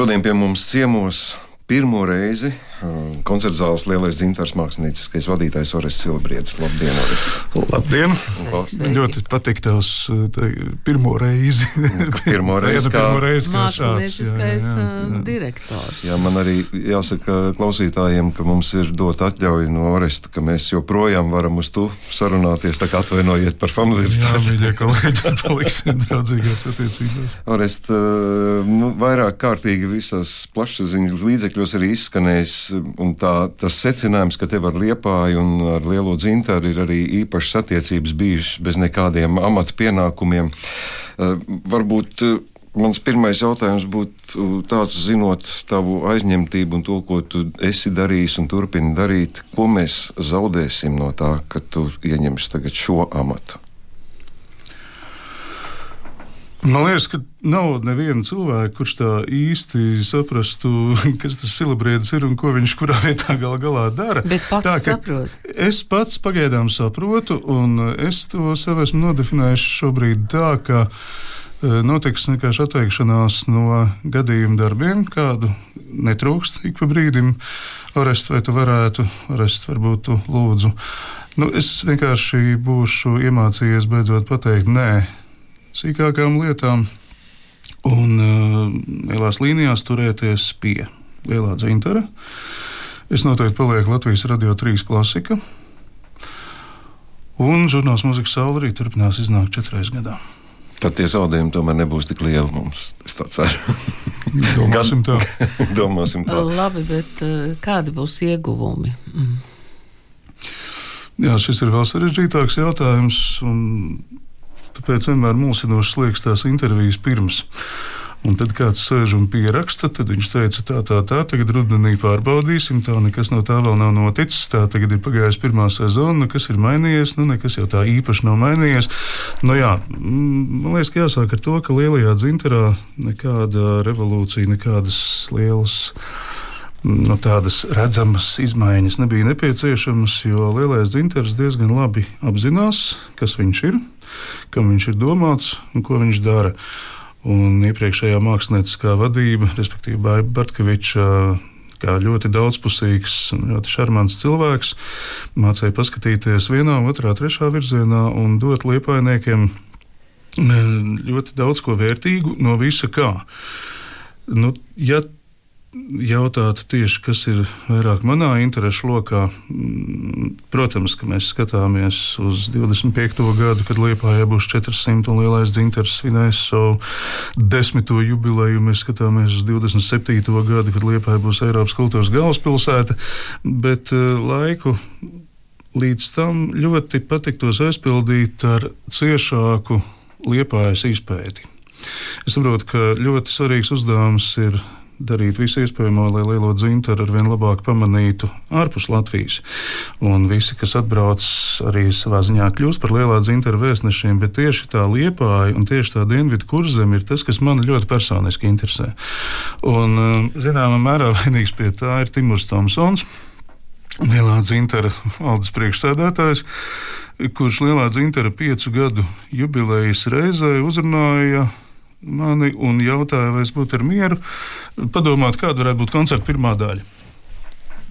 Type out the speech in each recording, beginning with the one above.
Šodien pie mums ciemos pirmo reizi koncerta zāles lielais dzintars mākslinieckais vadītājs Orests Silbriedis. Labdien, Orests! Labdien! Sveiki. Ļoti patīk tavs pirmo reizi. Pirmo reizi, kā, pirmo reizi kā Mākslinieckais jā, jā, jā. direktors. Jā, man arī jāsaka klausītājiem, ka mums ir dot atļauju no Oresta, ka mēs joprojām varam uz to sarunāties. Tā kā atvainojiet par Jā, familiaritāti. mīļie kolēģi, paliksim draudzīgās attiecībās. Orest, nu, vairāk kārtīgi visās plašsaziņas līdzekļos arī izskanējis, un tā, tas secinājums, ka tev ar liepāju un ar lielo dzintaru ir arī īpašas attiecības bijušas bez nekādiem amata pienākumiem. Eh, Varbūt eh, mans pirmais jautājums būtu tāds, zinot tavu aizņemtību un to, ko tu esi darījis un turpini darīt, ko mēs zaudēsim no tā, ka tu ieņemsi tagad šo amatu? Man liekas, ka nav neviena cilvēka, kurš tā īsti saprastu, kas tas celebrēts ir un ko viņš kurā vietā gal galā dara. Bet pats Tā, saprot. Es pats pagaidām saprotu, un es to sev esmu nodefinējis šobrīd tā, ka e, notiks vienkārši atteikšanās no gadījuma darbiem, kādu netrūkst ik pa brīdim. Orest, vai tu varētu, Orest, varbūt tu lūdzu. Nu, es vienkārši būšu iemācījies beidzot pateikt nē sīkākām lietām un uh, lielās līnijās turēties pie lielā dzintara. Es noteikti palieku Latvijas radio trīs klasika. Un žurnāls mūzikas saule arī turpinās iznākt četras gadā. Tad tie zaudējumi tomēr nebūs tik lieli mums. Es tā ceru. Domāsim tā. Domāsim tā. Labi, bet uh, kādi būs ieguvumi? Mm. Jā, šis ir vēl sarežģītāks jautājums. un Tāpēc vienmēr mulsinoši liekas tās intervijas pirms. Un tad kāds sēž un pieraksta, tad viņš teica, tā, tā, tā, tagad rudenī pārbaudīsim, tā nekas no tā vēl nav noticis. Tā tagad ir pagājusi pirmā sezona, nu, kas ir mainījies, nu nekas jau tā īpaši nav mainījies. Nu, jā, mm, man liekas, ka jāsāk ar to, ka lielajā dzinterā nekāda revolūcija, nekādas lielas nu, tādas redzamas izmaiņas nebija nepieciešamas, jo lielais dzintars diezgan labi apzinās, kas viņš ir, kam viņš ir domāts un ko viņš dara. Un iepriekšējā mākslinieckā vadība, respektīvi Baiba Bartkeviča, kā ļoti daudzpusīgs un ļoti šarmants cilvēks, mācīja paskatīties vienā, otrā, trešā virzienā un dot liepainiekiem ļoti daudz ko vērtīgu no visa kā. Nu, ja jautātu tieši, kas ir vairāk manā interesu lokā, mm, protams, ka mēs skatāmies uz 25. gadu, kad Lietuvā būs 400 un lielais dzintars svinēs savu desmito jubileju. Mēs skatāmies uz 27. gadu, kad Lietuvā būs Eiropas kultūras galvaspilsēta, bet eh, laiku līdz tam ļoti patiktos aizpildīt ar ciešāku liepājas izpēti. Es saprotu, ka ļoti svarīgs uzdevums ir darīt visu iespējamo, lai lielo dzintaru ar vien labāk pamanītu ārpus Latvijas. Un visi, kas atbrauc, arī savā ziņā kļūst par lielā dzintara vēstnešiem, bet tieši tā liepāja un tieši tā dienvidu kurzem ir tas, kas man ļoti personiski interesē. Un, um, zināmā mērā vainīgs pie tā ir Timurs Tomsons. Lielā dzintara valdes priekšstādātājs, kurš lielā dzintara piecu gadu jubilejas reizē uzrunāja mani un jautāja, vai es būtu ar mieru padomāt, kāda varētu būt koncerta pirmā daļa.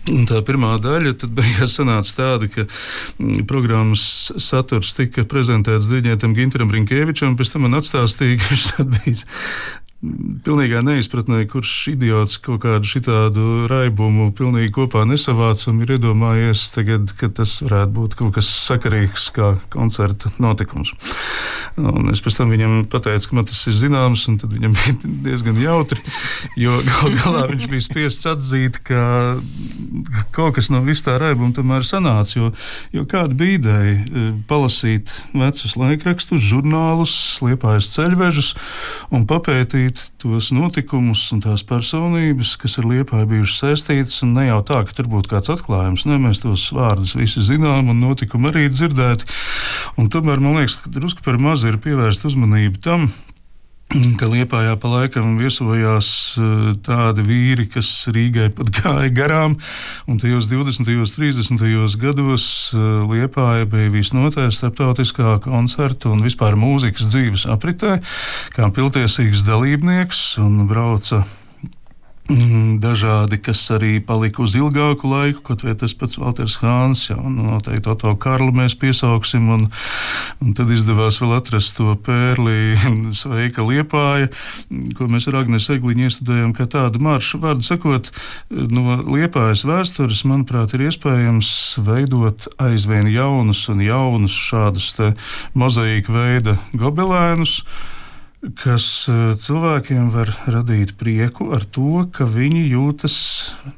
Un tā pirmā daļa beigās sanāca tāda, ka mm, programmas saturs tika prezentēts Diģētam Ginteram Rinkēvičam, pēc tam man atstāstīja, ka viņš bijis pilnīgā neizpratnē, kurš idiots kaut kādu šitādu raibumu pilnīgi kopā nesavāc un ir iedomājies tagad, ka tas varētu būt kaut kas sakarīgs kā koncerta notikums. Un es pēc tam viņam pateicu, ka man tas ir zināms, un tad viņam bija diezgan jautri, jo gal galā viņš bija spiests atzīt, ka kaut kas no vis tā raibuma tomēr sanāca, jo, jo kāda bija ideja palasīt vecus laikrakstus, žurnālus, liepājas ceļvežus un papētīt tos notikumus un tās personības, kas ar liepāju bijušas saistītas. Ne jau tā, ka tur būtu kāds atklājums, ne mēs tos vārdus visi zinām un notikumi arī dzirdēti. Un tomēr man liekas, ka drusku par maz ir pievērsta uzmanība tam, ka Lietpājā pa laikam viesojās eh, tādi vīri, kas Rīgai pat gāja garām. Un tajos 20. un 30. gados eh, Lietpāja bija visnotaļ starptautiskā koncerta un vispār mūzikas dzīves apritē, kā piltiesīgs dalībnieks un brauca dažādi, kas arī palika uz ilgāku laiku, kaut vai tas pats Walters Hāns, jau nu, noteikti Oto Karlu mēs piesauksim, un, un tad izdevās vēl atrast to pērli Sveika Liepāja, ko mēs ar Agnes Egliņu iestudējam kā tādu maršu. Vārdu sakot, no Liepājas vēstures, manuprāt, ir iespējams veidot aizvien jaunus un jaunus šādus mozaīku veida gobelēnus kas eh, cilvēkiem var radīt prieku ar to, ka viņi jūtas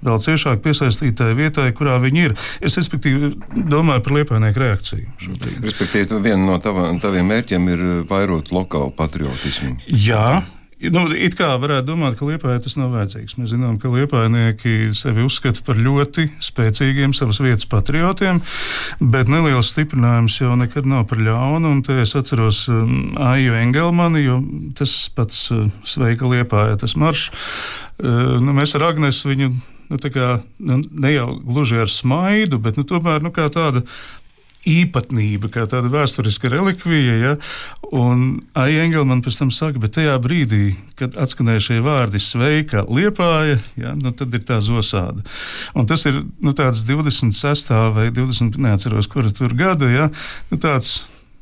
vēl ciešāk piesaistītai vietai, kurā viņi ir. Es, respektīvi, domāju par liepainieku reakciju. Šobrīd. Respektīvi, viena no tava, taviem mērķiem ir vairot lokālu patriotismu. Jā, Nu, it kā varētu domāt, ka liepājai tas nav vajadzīgs. Mēs zinām, ka liepainieki sevi uzskata par ļoti spēcīgiem savas vietas patriotiem, bet neliels stiprinājums jau nekad nav par ļaunu. Un te es atceros um, Aiju Engelmani, jo tas pats uh, sveika liepājai tas maršs. Uh, nu, mēs ar Agnesu viņu nu, kā, nu, ne jau gluži ar smaidu, bet nu, tomēr nu, tāda īpatnība, kā tāda vēsturiska relikvija. Ja? Un Aija Engelmana pēc tam saka, bet tajā brīdī, kad atskanēja šie vārdi sveika liepāja, ja? nu, tad ir tā zosāda. Un tas ir nu, tāds 26. vai 20. neatceros, kura tur gada, ja? nu, tāds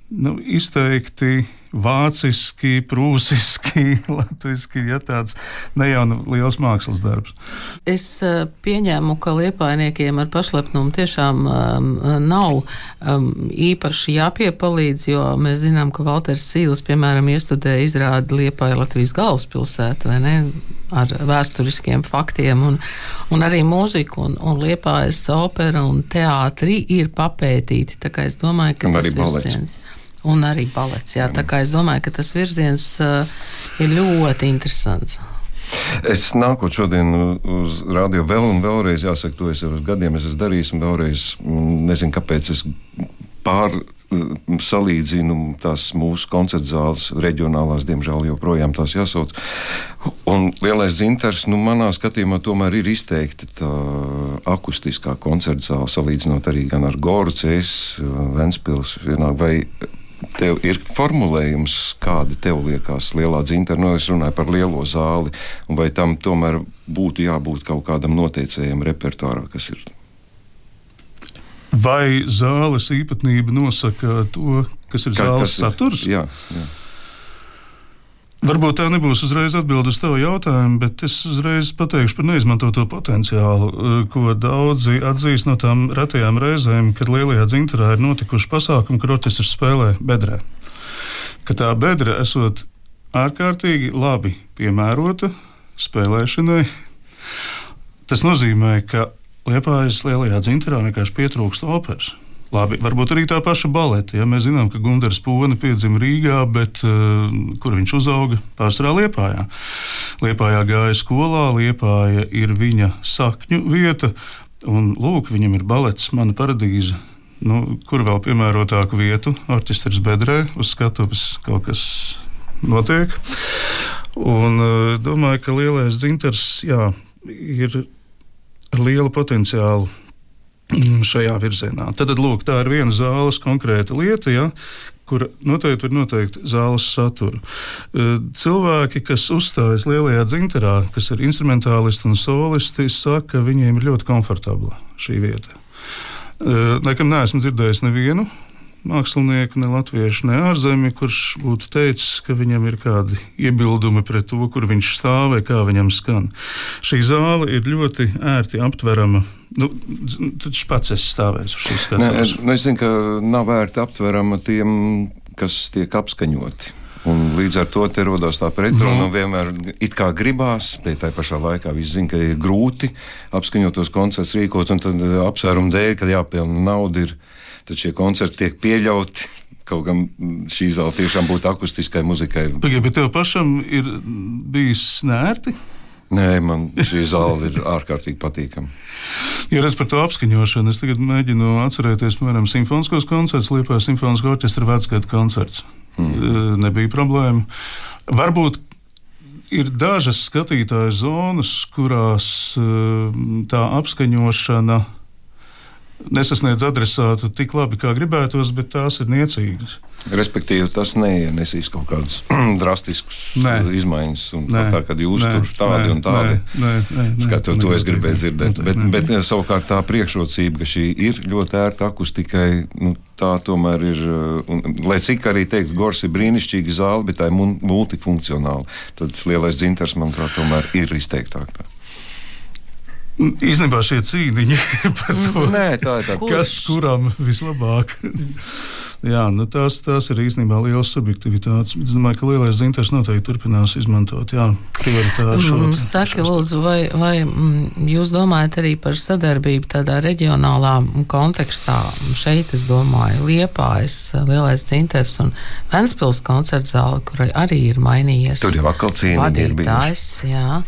nu, izteikti vāciski, prūsiski, latviešu, ja tāds ne jau nu liels mākslas darbs. Es uh, pieņēmu, ka liepainiekiem ar pašlepnumu tiešām um, nav um, īpaši jāpiepalīdz, jo mēs zinām, ka Valters Sīls, piemēram, iestudēja izrādi Liepāja Latvijas galvaspilsētu, vai ne? Ar vēsturiskiem faktiem, un, un arī mūziku, un, un liepājas opera un teātri ir papētīti. Tā kā es domāju, ka un tas ir virziens. Un arī balets. Jā, tā kā es domāju, ka tas virziens uh, ir ļoti interesants. Es nākot šodien uz radio vēl un vēlreiz, jāsaka, to es jau gadiem esmu darījis, un vēlreiz mm, nezinu, kāpēc es pār mm, salīdzinu tās mūsu koncerta zāles, reģionālās, diemžēl joprojām tās jāsauc. Un lielais dzintars, nu, manā skatījumā, tomēr ir izteikti tā akustiskā koncerta zāle, salīdzinot arī gan ar Goru, Cēs, Ventspils, vai Tev ir formulējums, kāda tev liekas lielā dzintara, no nu, es runāju par lielo zāli, vai tam tomēr būtu jābūt kaut kādam noteicējam repertuārā, kas ir Vai zāles īpatnība nosaka to, kas ir Kā, zāles kas saturs? Ir, jā, jā. Varbūt tā nebūs uzreiz atbilde uz tavu jautājumu, bet es uzreiz pateikšu par neizmantoto potenciālu, eh, ko daudzi atzīst no tām retajām reizēm, kad lielajā dzintarā ir notikuši pasākumi, kur orķestris spēlē bedrē. Ka tā bedra esot ārkārtīgi labi piemērota spēlēšanai, tas nozīmē, ka Liepājas lielajā dzintarā vienkārši pietrūkst operas. Labi, varbūt arī tā paša baleta. Ja mēs zinām, ka Gunārs Pūne piedzima Rīgā, bet uh, kur viņš uzauga? Pārsvarā Liepājā. Liepājā gāja skolā, Liepāja ir viņa sakņu vieta, un lūk, viņam ir balets, mana paradīze. Nu, kur vēl piemērotāku vietu? Orķestris bedrē, uz skatuves kaut kas notiek. Un uh, domāju, ka lielais dzintars jā, ir ar lielu potenciālu šajā virzienā. Tad, lūk, tā ir viena zāles konkrēta lieta, ja, kur noteikti var noteikt zāles saturu. E, cilvēki, kas uzstājas lielajā dzinterā, kas ir instrumentālisti un solisti, saka, ka viņiem ir ļoti komfortabla šī vieta. Nekam neesmu dzirdējis nevienu mākslinieku, ne latviešu, ne ārzemju, kurš būtu teicis, ka viņam ir kādi iebildumi pret to, kur viņš stāv vai kā viņam skan. Šī zāle ir ļoti ērti aptverama. Nu, Taču pats esi stāvējis uz šīs skatuves. Nu, es zinu, ka nav vērti aptverama tiem, kas tiek apskaņoti. Un līdz ar to te rodas tā pretruna. Mm. Vienmēr it kā gribās, bet tajā pašā laikā viss zina, ka ir grūti apskaņot tos koncertus rīkot, un tad apsvērumu dēļ, ka jāpelnā nauda ir tad šie koncerti tiek pieļauti. Kaut gan šī zāle tiešām būtu akustiskai muzikai. Pagaid, bet tev pašam ir bijis nērti? Nē, man šī zāle ir ārkārtīgi patīkama. Ja redz par to apskaņošanu, es tagad mēģinu atcerēties, piemēram, simfoniskos koncertus, Liepājas simfoniskā orķestra vecgada koncerts. Mm. Nebija problēma. Varbūt ir dažas skatītāju zonas, kurās tā apskaņošana nesasniedz adresātu tik labi, kā gribētos, bet tās ir niecīgas. Respektīvi, tas neienesīs kaut kādas drastiskas Nē. izmaiņas. un Nē. Tā kā jūs Nē, tur tādi nē, un tādi. nē, nē, nē, nē, Skatot to, es gribēju dzirdēt. Bet, noteikti, bet savukārt tā priekšrocība, ka šī ir ļoti ērta akustikai, nu, tā tomēr ir. Un, lai cik arī teikt, Gors ir brīnišķīga zāle, bet tā ir multifunkcionāla. Tad lielais dzintars, manuprāt, tomēr ir izteiktāk. tā. Īstenībā šie cīniņi par to, Nē, tā tā. Kas kuram vislabāk. Jā, nu tās, tās ir īstenībā liels subjektivitātes. Es domāju, ka lielais dzintars noteikti turpinās izmantot. Jā, prioritāšu Mm, Saki, lūdzu, vai, vai mm, jūs domājat arī par sadarbību tādā reģionālā kontekstā? Šeit es domāju Liepājas, Lielais Cinters un Ventspils koncerts zāle, kurai arī ir mainījies. Tur jau atkal cīniņi ir bijuši. vadītājs, jā.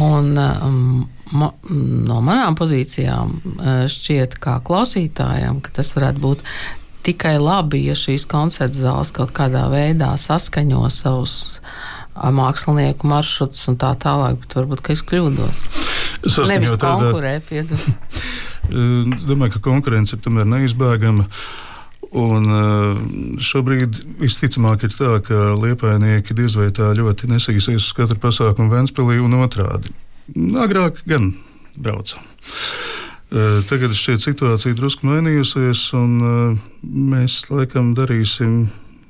Un um, ma, no manām pozīcijām uh, šķiet kā klausītājam, ka tas varētu būt tikai labi, ja šīs koncerta zāles kaut kādā veidā saskaņo savus mākslinieku maršrutus un tā tālāk, bet varbūt, es kļūdos. Saskaņot Nevis tādā- konkurē, piedod. Eh, Es domāju, ka konkurence ir tomēr neizbēgama. Un eh, šobrīd visticamāk ir tā, ka liepainieki diez vai tā ļoti nesīsies uz katru pasākumu Ventspilī un otrādi. Agrāk gan brauca. Eh, Tagad šķiet situācija drusku mainījusies, un eh, mēs laikam darīsim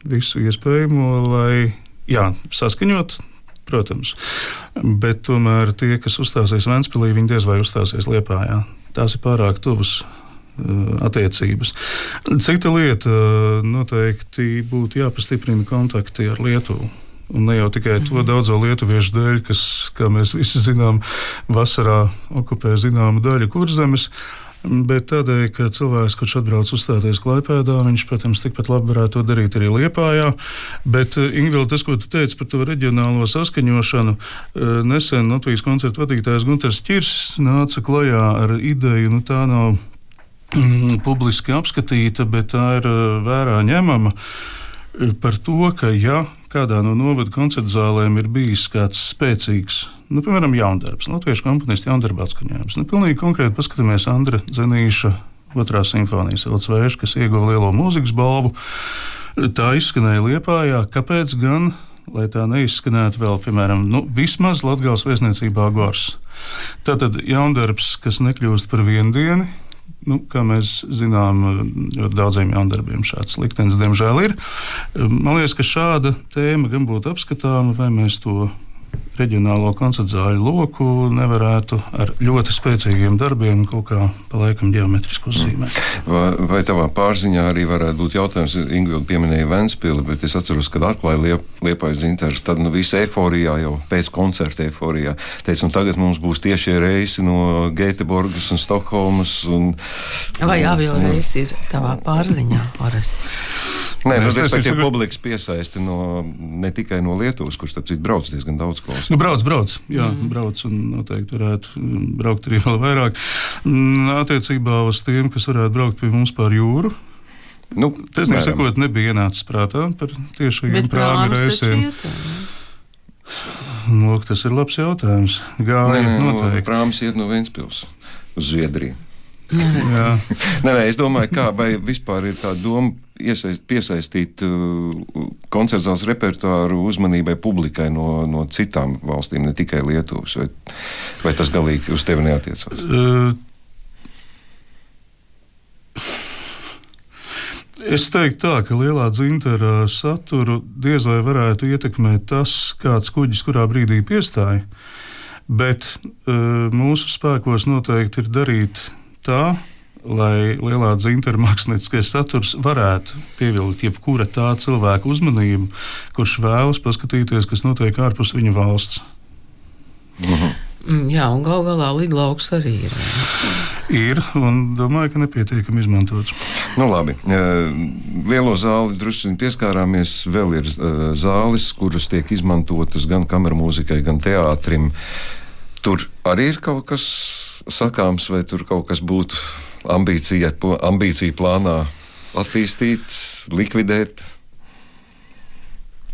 visu iespējamo, lai jā, saskaņot. Protams, bet tomēr tie, kas uzstāsies Vēnspīlī, viņi diez vai uzstāsies Liepājā. Tās ir pārāk tuvas uh, attiecības. Cita lieta noteikti būtu jāpastiprina kontakti ar Lietuvu. Un ne jau tikai mm -hmm. to daudzo lietuviešu dēļ, kas, kā mēs visi zinām, vasarā okupē zināmu daļu kurzemes. Bet tādēļ, ka cilvēks, kurš atbrauc uzstāties Klaipēdā, viņš, protams, tikpat labi varētu to darīt arī Liepājā. Bet, Ingūna, tas, ko tu teici par to reģionālo saskaņošanu, eh, nesen Latvijas koncertu vadītājs Gunārs Čirsis nāca klajā ar ideju, nu tā nav mm, publiski apskatīta, bet tā ir eh, vērā ņemama eh, par to, ka ja kādā no novada koncertu zālēm ir bijis kāds spēcīgs, nu, piemēram, jaundarbs, latviešu komponistu jaundarba atskaņojums. Nu, pilnīgi konkrēti paskatāmies Andra Zenīša otrā simfonijas Elsvēša, kas ieguva lielo mūzikas balvu. Tā izskanēja Liepājā. Kāpēc gan? Lai tā neizskanētu vēl, piemēram, nu, vismaz Latvijas vēstniecībā Gors. Tātad jaundarbs, kas nekļūst par vienu dienu, Nu, kā mēs zinām, ļoti daudziem jaundarbiem šāds liktenis, diemžēl, ir. Man liekas, ka šāda tēma gan būtu apskatāma, vai mēs to reģionālo koncertu zāļu loku nevarētu ar ļoti spēcīgiem darbiem kaut kā pa laikam ģeometriski uzzīmēt. Vai, vai tavā pārziņā arī varētu būt jautājums, Ingūna pieminēja Vēnspili, bet es atceros, kad atklāja liep, liepais dzintars, tad nu viss eiforijā jau pēc koncerta eiforijā. Teicu, un tagad mums būs tiešie reisi no Gēteborgas un Stokholmas. Un, Vai avio reisi ir tavā pārziņā, Oras? Nē, nu, Es- respektīvi, es- publikas piesaisti no, ne tikai no Lietuvas, kurš starp citu brauc diezgan daudz klausās. Nu, brauc, brauc. Jā, mm. brauc un noteikti varētu braukt arī vēl vairāk. Mm, Attiecībā uz tiem, kas varētu braukt pie mums pār jūru. Nu, Tas, nesakot, nebija ienācis prātā par tiešajiem prāmi reisiem. ne? Lūk, tas ir labs jautājums. Nē, Gāja nē, no noteikti. Prāmas iet no Ventspils uz Zviedriju. Nē, nē, es domāju, kā vai vispār ir tā doma iesaist, piesaistīt uh, koncertzāles repertuāru uzmanībai publikai no, no citām valstīm, ne tikai Lietuvas. Vai, vai tas galīgi uz tevi neatiecās? Uh, Es teiktu, tā, ka lielā dzintara saturu diez vai varētu ietekmēt tas, kāds kuģis kurā brīdī piestāja. Bet uh, mūsu spēkos noteikti ir darīt tā, lai lielā dzintara mākslinieckais saturs varētu pievilkt jebkura tā cilvēka uzmanību, kurš vēlas paskatīties, kas notiek ārpus viņa valsts. Mm, Jā, un gal galā lidlauks arī ir. Ir, un domāju, ka nepietiekami izmantots. Nu, labi. Lielo zāli drusku pieskārāmies. Vēl ir zāles, kuras tiek izmantotas gan kameramūzikai, gan teātrim. Tur arī ir kaut kas sakāms, vai tur kaut kas būtu ambīcija, ambīcija plānā attīstīt, likvidēt.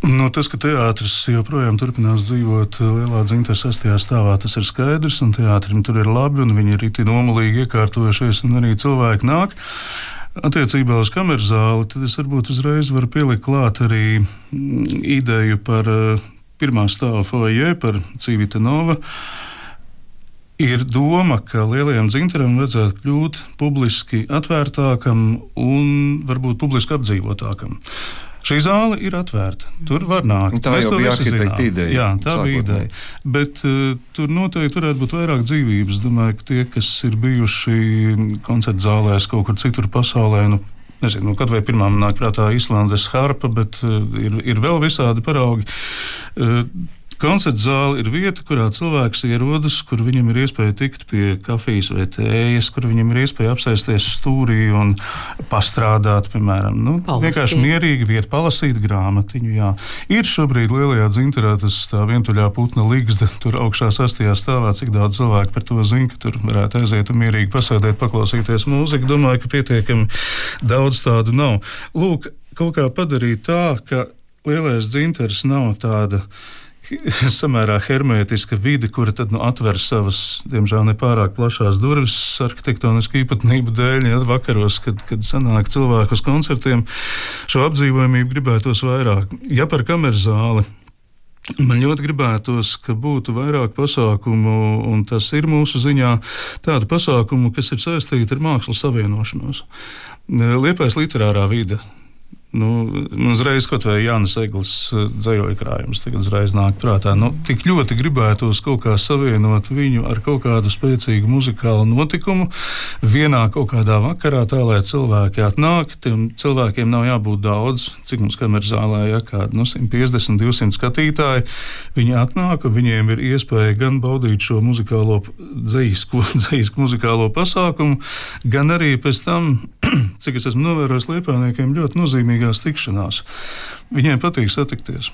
Nu, tas, ka teātris joprojām turpinās dzīvot lielā dzimta sastajā stāvā, tas ir skaidrs. Teātrim tur ir labi, un viņi ir rīti nomulīgi iekārtojušies, un arī cilvēki nāk. Attiecībā uz kameru zāli, tad es varbūt uzreiz varu pielikt klāt arī mm, ideju par uh, pirmā stāva foijē, par Cīvita Nova. Ir doma, ka lielajam dzintaram vajadzētu kļūt publiski atvērtākam un varbūt publiski apdzīvotākam. Šī zāle ir atvērta. Tur var nākt. Tā Mēs jau bija arhitekta ideja. Jā, tā sākotnē. bija ideja. Bet uh, tur noteikti varētu būt vairāk dzīvības. Domāju, ka tie, kas ir bijuši koncertu zālēs kaut kur citur pasaulē, nu, nezinu, nu, kad vai pirmā nāk prātā Islandes harpa, bet uh, ir, ir vēl visādi paraugi. Uh, Koncerta zāle ir vieta, kurā cilvēks ierodas, kur viņam ir iespēja tikt pie kafijas vai tējas, kur viņam ir iespēja apsēsties stūrī un pastrādāt, piemēram, nu, palasīt. vienkārši mierīgi vieta, palasīt grāmatiņu. Jā. Ir šobrīd lielajā dzinterā tas tā vientuļā putna līgsta, tur augšā sastajā stāvā, cik daudz cilvēku par to zina, ka tur varētu aiziet un mierīgi pasēdēt, paklausīties mūziku. Domāju, ka pietiekami daudz tādu nav. Lūk, kaut kā padarīt tā, ka lielais dzinters nav tāda samērā hermētiska vide, kura tad nu, atver savas, diemžēl, nepārāk plašās durvis arhitektonisku īpatnību dēļ. Ja vakaros, kad, kad sanāk cilvēku uz koncertiem, šo apdzīvojamību gribētos vairāk. Ja par kameru zāli. Man ļoti gribētos, ka būtu vairāk pasākumu, un tas ir mūsu ziņā, tādu pasākumu, kas ir saistīti ar mākslas savienošanos. Liepais literārā vide Nu, nu, uzreiz kaut vai Jānis Eglis eh, dzējoja krājums, tagad uzreiz nāk prātā. Nu, tik ļoti gribētos kaut kā savienot viņu ar kaut kādu spēcīgu muzikālu notikumu vienā kaut kādā vakarā, tā lai cilvēki atnāk. Tiem cilvēkiem nav jābūt daudz, cik mums kameras zālē ja, kādi nu, 150, 200 skatītāji. Viņi atnāk un viņiem ir iespēja gan baudīt šo muzikālo dzīsku, dzīsku muzikālo pasākumu, gan arī pēc tam, cik es esmu novērojis liepainiekiem, ļoti nozīmīgi personīgās tikšanās. Viņiem patīk satikties.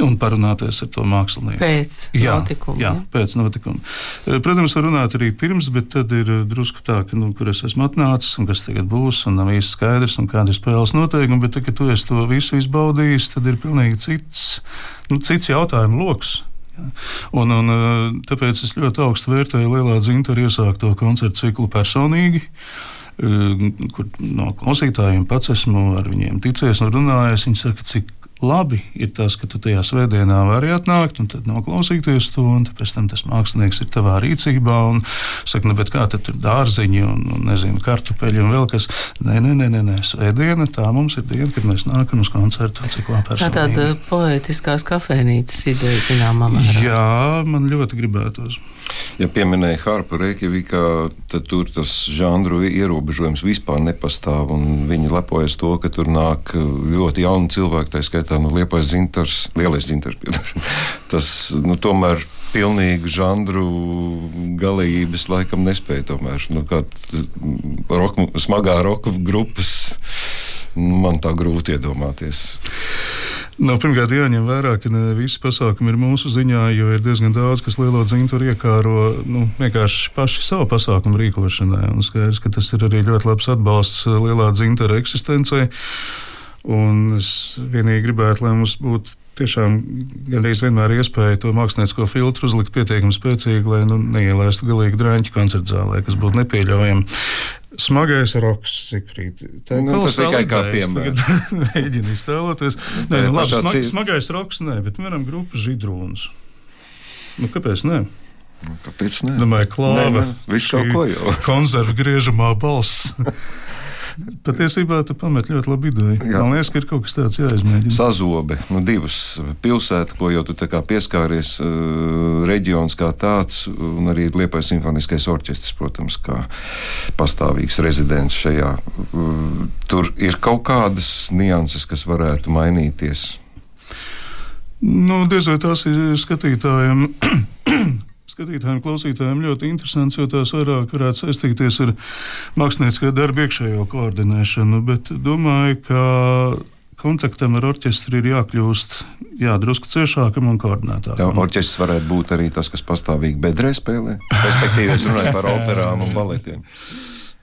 Un parunāties ar to mākslinieku. Pēc jā, notikuma. Jā, ja? pēc notikuma. Eh, protams, var runāt arī pirms, bet tad ir eh, drusku tā, ka, nu, kur es esmu atnācis un kas tagad būs, un nav īsti skaidrs, un kāda ir spēles noteikumi. Bet, tad, kad tu esi to visu izbaudījis, tad ir pilnīgi cits, nu, cits jautājumu lokus. Un, un, eh, tāpēc es ļoti augstu vērtēju Lielā Zintra iesākto koncertu ciklu personīgi. Uh, kur no klausītājiem pats esmu ar viņiem ticies un runājis. Viņi saka, cik labi ir tas, ka tu tajā svētdienā vari atnākt un noklausīties to, un pēc tam tas mākslinieks ir tavā rīcībā. Un saka, nu, kā tad tur dārziņi un, un nezinu, kartupeļi un vēl kas. Nē, nē, nē, nē, nē. svētdiena tā mums ir diena, kad mēs nākam uz koncertu. Tā tāda poetiskās kafejnīcas ideja zināmā mērā. Jā, man ļoti gribētos. Ja pieminēja Harpu Reikjavikā, tad tur tas žanru ierobežojums vispār nepastāv. Viņi lepojas to, ka tur nāk ļoti jauni cilvēki, tā skaitā no Liepais dzintars, lielais dzintars. tas nu, tomēr pilnīgi žanru galības laikam nespēja tomēr. Nu, kā roka, smagā roka grupas, nu, man tā grūti iedomāties. Nu, pirmkārt, jāņem vērā, ka ne visi pasākumi ir mūsu ziņā, jo ir diezgan daudz, kas lielo dzimtu iekāro nu, vienkārši paši savu pasākumu rīkošanai. Un skaidrs, ka tas ir arī ļoti labs atbalsts lielā dzimta eksistencei. Un es vienīgi gribētu, lai mums būtu tiešām gandrīz vienmēr iespēja to māksliniecisko filtru uzlikt pietiekami spēcīgi, lai nu, neielaistu galīgi drāņķu koncertu zālē, kas būtu nepieļaujami. Smagais roks, Zikrīt. Tā nu, tas tikai kā piemērs. Mēģinu iztēloties. Nē, nu, labi, smag, smagais roks, nē, bet, piemēram, grupa židrūns. Nu, kāpēc ne? Nu, kāpēc ne? Domāju, klāva. Viss kaut ko jau. Konservu griežamā balss. Patiesībā tu pamet ļoti labu ideju. Jā. Man liekas, ka ir kaut kas tāds jāizmēģina. Sazobe, nu, divas pilsētas, ko jau tu pieskāries, uh, reģions kā tāds, un arī Liepais simfoniskais orķestris, protams, kā pastāvīgs rezidents šajā. Uh, tur ir kaut kādas nianses, kas varētu mainīties. Nu, diez vai tās ir skatītājiem skatītājiem, klausītājiem ļoti interesants, jo tās vairāk varētu saistīties ar mākslinieciskā darba iekšējo koordinēšanu. Bet domāju, ka kontaktam ar orķestri ir jākļūst jā, drusku ciešākam un koordinētākam. Tā orķestris varētu būt arī tas, kas pastāvīgi bedrē spēlē. Respektīvi, es runāju par operām un baletiem.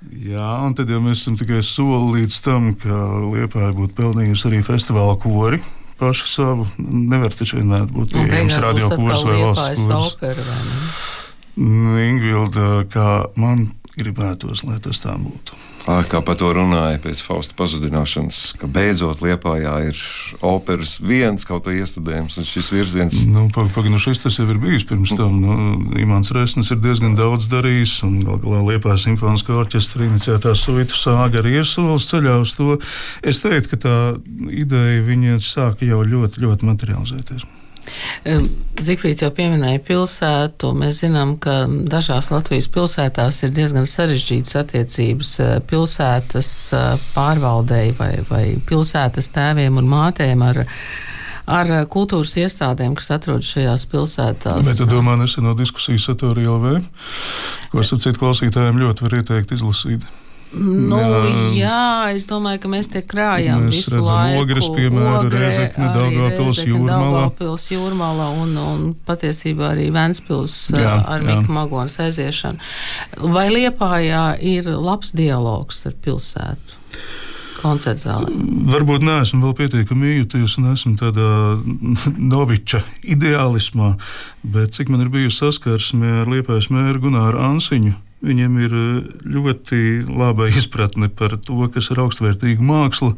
Jā, un tad jau mēs esam tikai soli līdz tam, ka Liepāja būtu pelnījusi arī festivāla kori paši savu. Nevar taču vienmēr būt pieejams radio kurs vai valsts kurs. Ingvilda, kā man gribētos, lai tas tā būtu. Kā par to runāja pēc Fausta pazudināšanas, ka beidzot Liepājā ir operas viens kaut kā iestudējums, un šis virziens. Nu, Pagaidām, pag, nu šis tas jau ir bijis pirms tam. Nu, Imants Resnis ir diezgan daudz darījis, un gal galā Liepājas simfoniskā orķestra iniciētā suitu sāga arī ir solis ceļā uz to. Es teiktu, ka tā ideja viņa sāka jau ļoti, ļoti materializēties. Zikfrīds jau pieminēja pilsētu. Mēs zinām, ka dažās Latvijas pilsētās ir diezgan sarežģītas attiecības eh, pilsētas eh, pārvaldei vai, vai pilsētas tēviem un mātēm ar ar kultūras iestādēm, kas atrodas šajās pilsētās. Bet tu domā neseno diskusiju Satorija LV, ko es citu klausītājiem ļoti varu ieteikt izlasīt. Nu, jā, jā, es domāju, ka mēs te krājam mēs visu laiku. Ogres, piemēram, Rezekne, Daugavpils jūrmalā. Daugavpils jūrmalā un, un patiesībā arī Ventspils jā, ar Miku Magonas aiziešanu. Vai Liepājā ir labs dialogs ar pilsētu? koncerta zālē? Varbūt neesmu vēl pietiekami iejuties un esmu tādā noviča ideālismā, bet cik man ir bijusi saskarsme ar Liepājas mēru Gunāru Ansiņu Viņam ir eh, ļoti laba izpratne par to, kas ir augstvērtīga māksla.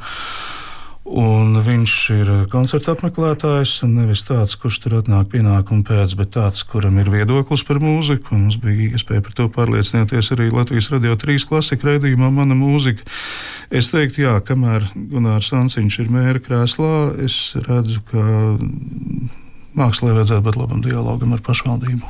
Un viņš ir koncerta apmeklētājs, un nevis tāds, kurš tur atnāk pienākumu pēc, bet tāds, kuram ir viedoklis par mūziku. Mums bija iespēja par to pārliecināties arī Latvijas radio trīs klasika raidījumā, mana mūzika. Es teiktu, jā, kamēr Gunārs Ansiņš ir mēra krēslā, es redzu, ka mākslā vajadzētu būt labam dialogam ar pašvaldību.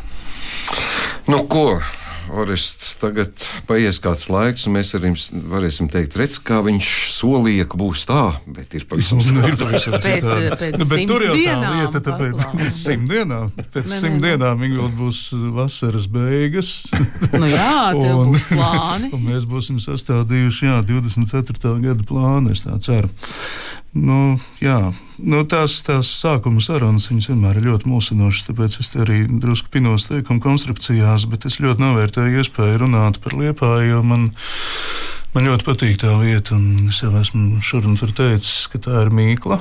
Nu, ko? Orests, tagad paies kāds laiks, un mēs arī varēsim teikt, redz, kā viņš solīja, ka būs tā, bet ir pavisam skaidrs. pēc, pēc nu, bet tur jau tā lieta, tāpēc pēc simt dienām, pēc ne, simt ne, dienām Ingūna būs vasaras beigas. nu jā, tev un, būs plāni. un mēs būsim sastādījuši, jā, 24. gada plānu, es tā ceru. Nu, jā, nu, tās, tās sākuma sarunas vienmēr ir ļoti mulsinošas, tāpēc es arī drusku pinos teikumu konstrukcijās, bet es ļoti novērtēju iespēju runāt par liepāju, jo man, man ļoti patīk tā vieta, un es jau esmu šodien tur teicis, ka tā ir mīkla,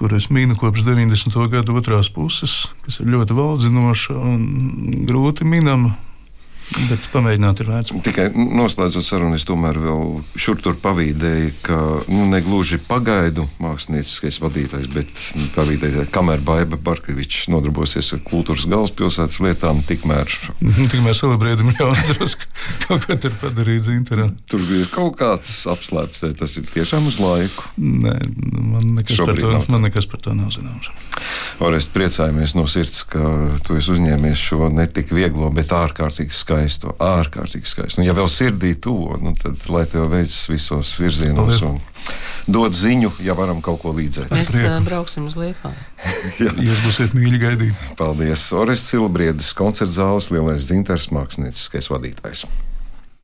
kur es mīnu kopš 90. gada otrās puses, kas ir ļoti valdzinoša un grūti minama. Bet pamēģināt ir vērts. Tikai noslēdzot sarunu, es tomēr vēl šur tur pavīdēju, ka nu, ne gluži pagaidu mākslinieckais vadītājs, bet pavīdēju, kamēr Baiba Barkevičs nodarbosies ar kultūras galvaspilsētas lietām, tikmēr. tikmēr celebrētam jāatceras, kaut ko tur padarīt zintarā. Tur ir kaut kāds apslēpts, tas ir tiešām uz laiku. Nē, man nekas, Šobrīd par to, man nekas par to nav zināms. Orest, priecājamies no sirds, ka tu esi uzņēmies šo ne tik vieglo, bet ārkārtīgi skaistu skaistu, ārkārtīgi skaistu. Nu, ja vēl sirdī tuvo, nu, tad lai tev veicas visos virzienos un dod ziņu, ja varam kaut ko līdzēt. Mēs Prieku. brauksim uz Liepā. Jūs būsiet mīļi gaidīt. Paldies! Orests Silbriedis, koncerta zāles lielais dzintars mākslinieckais vadītājs.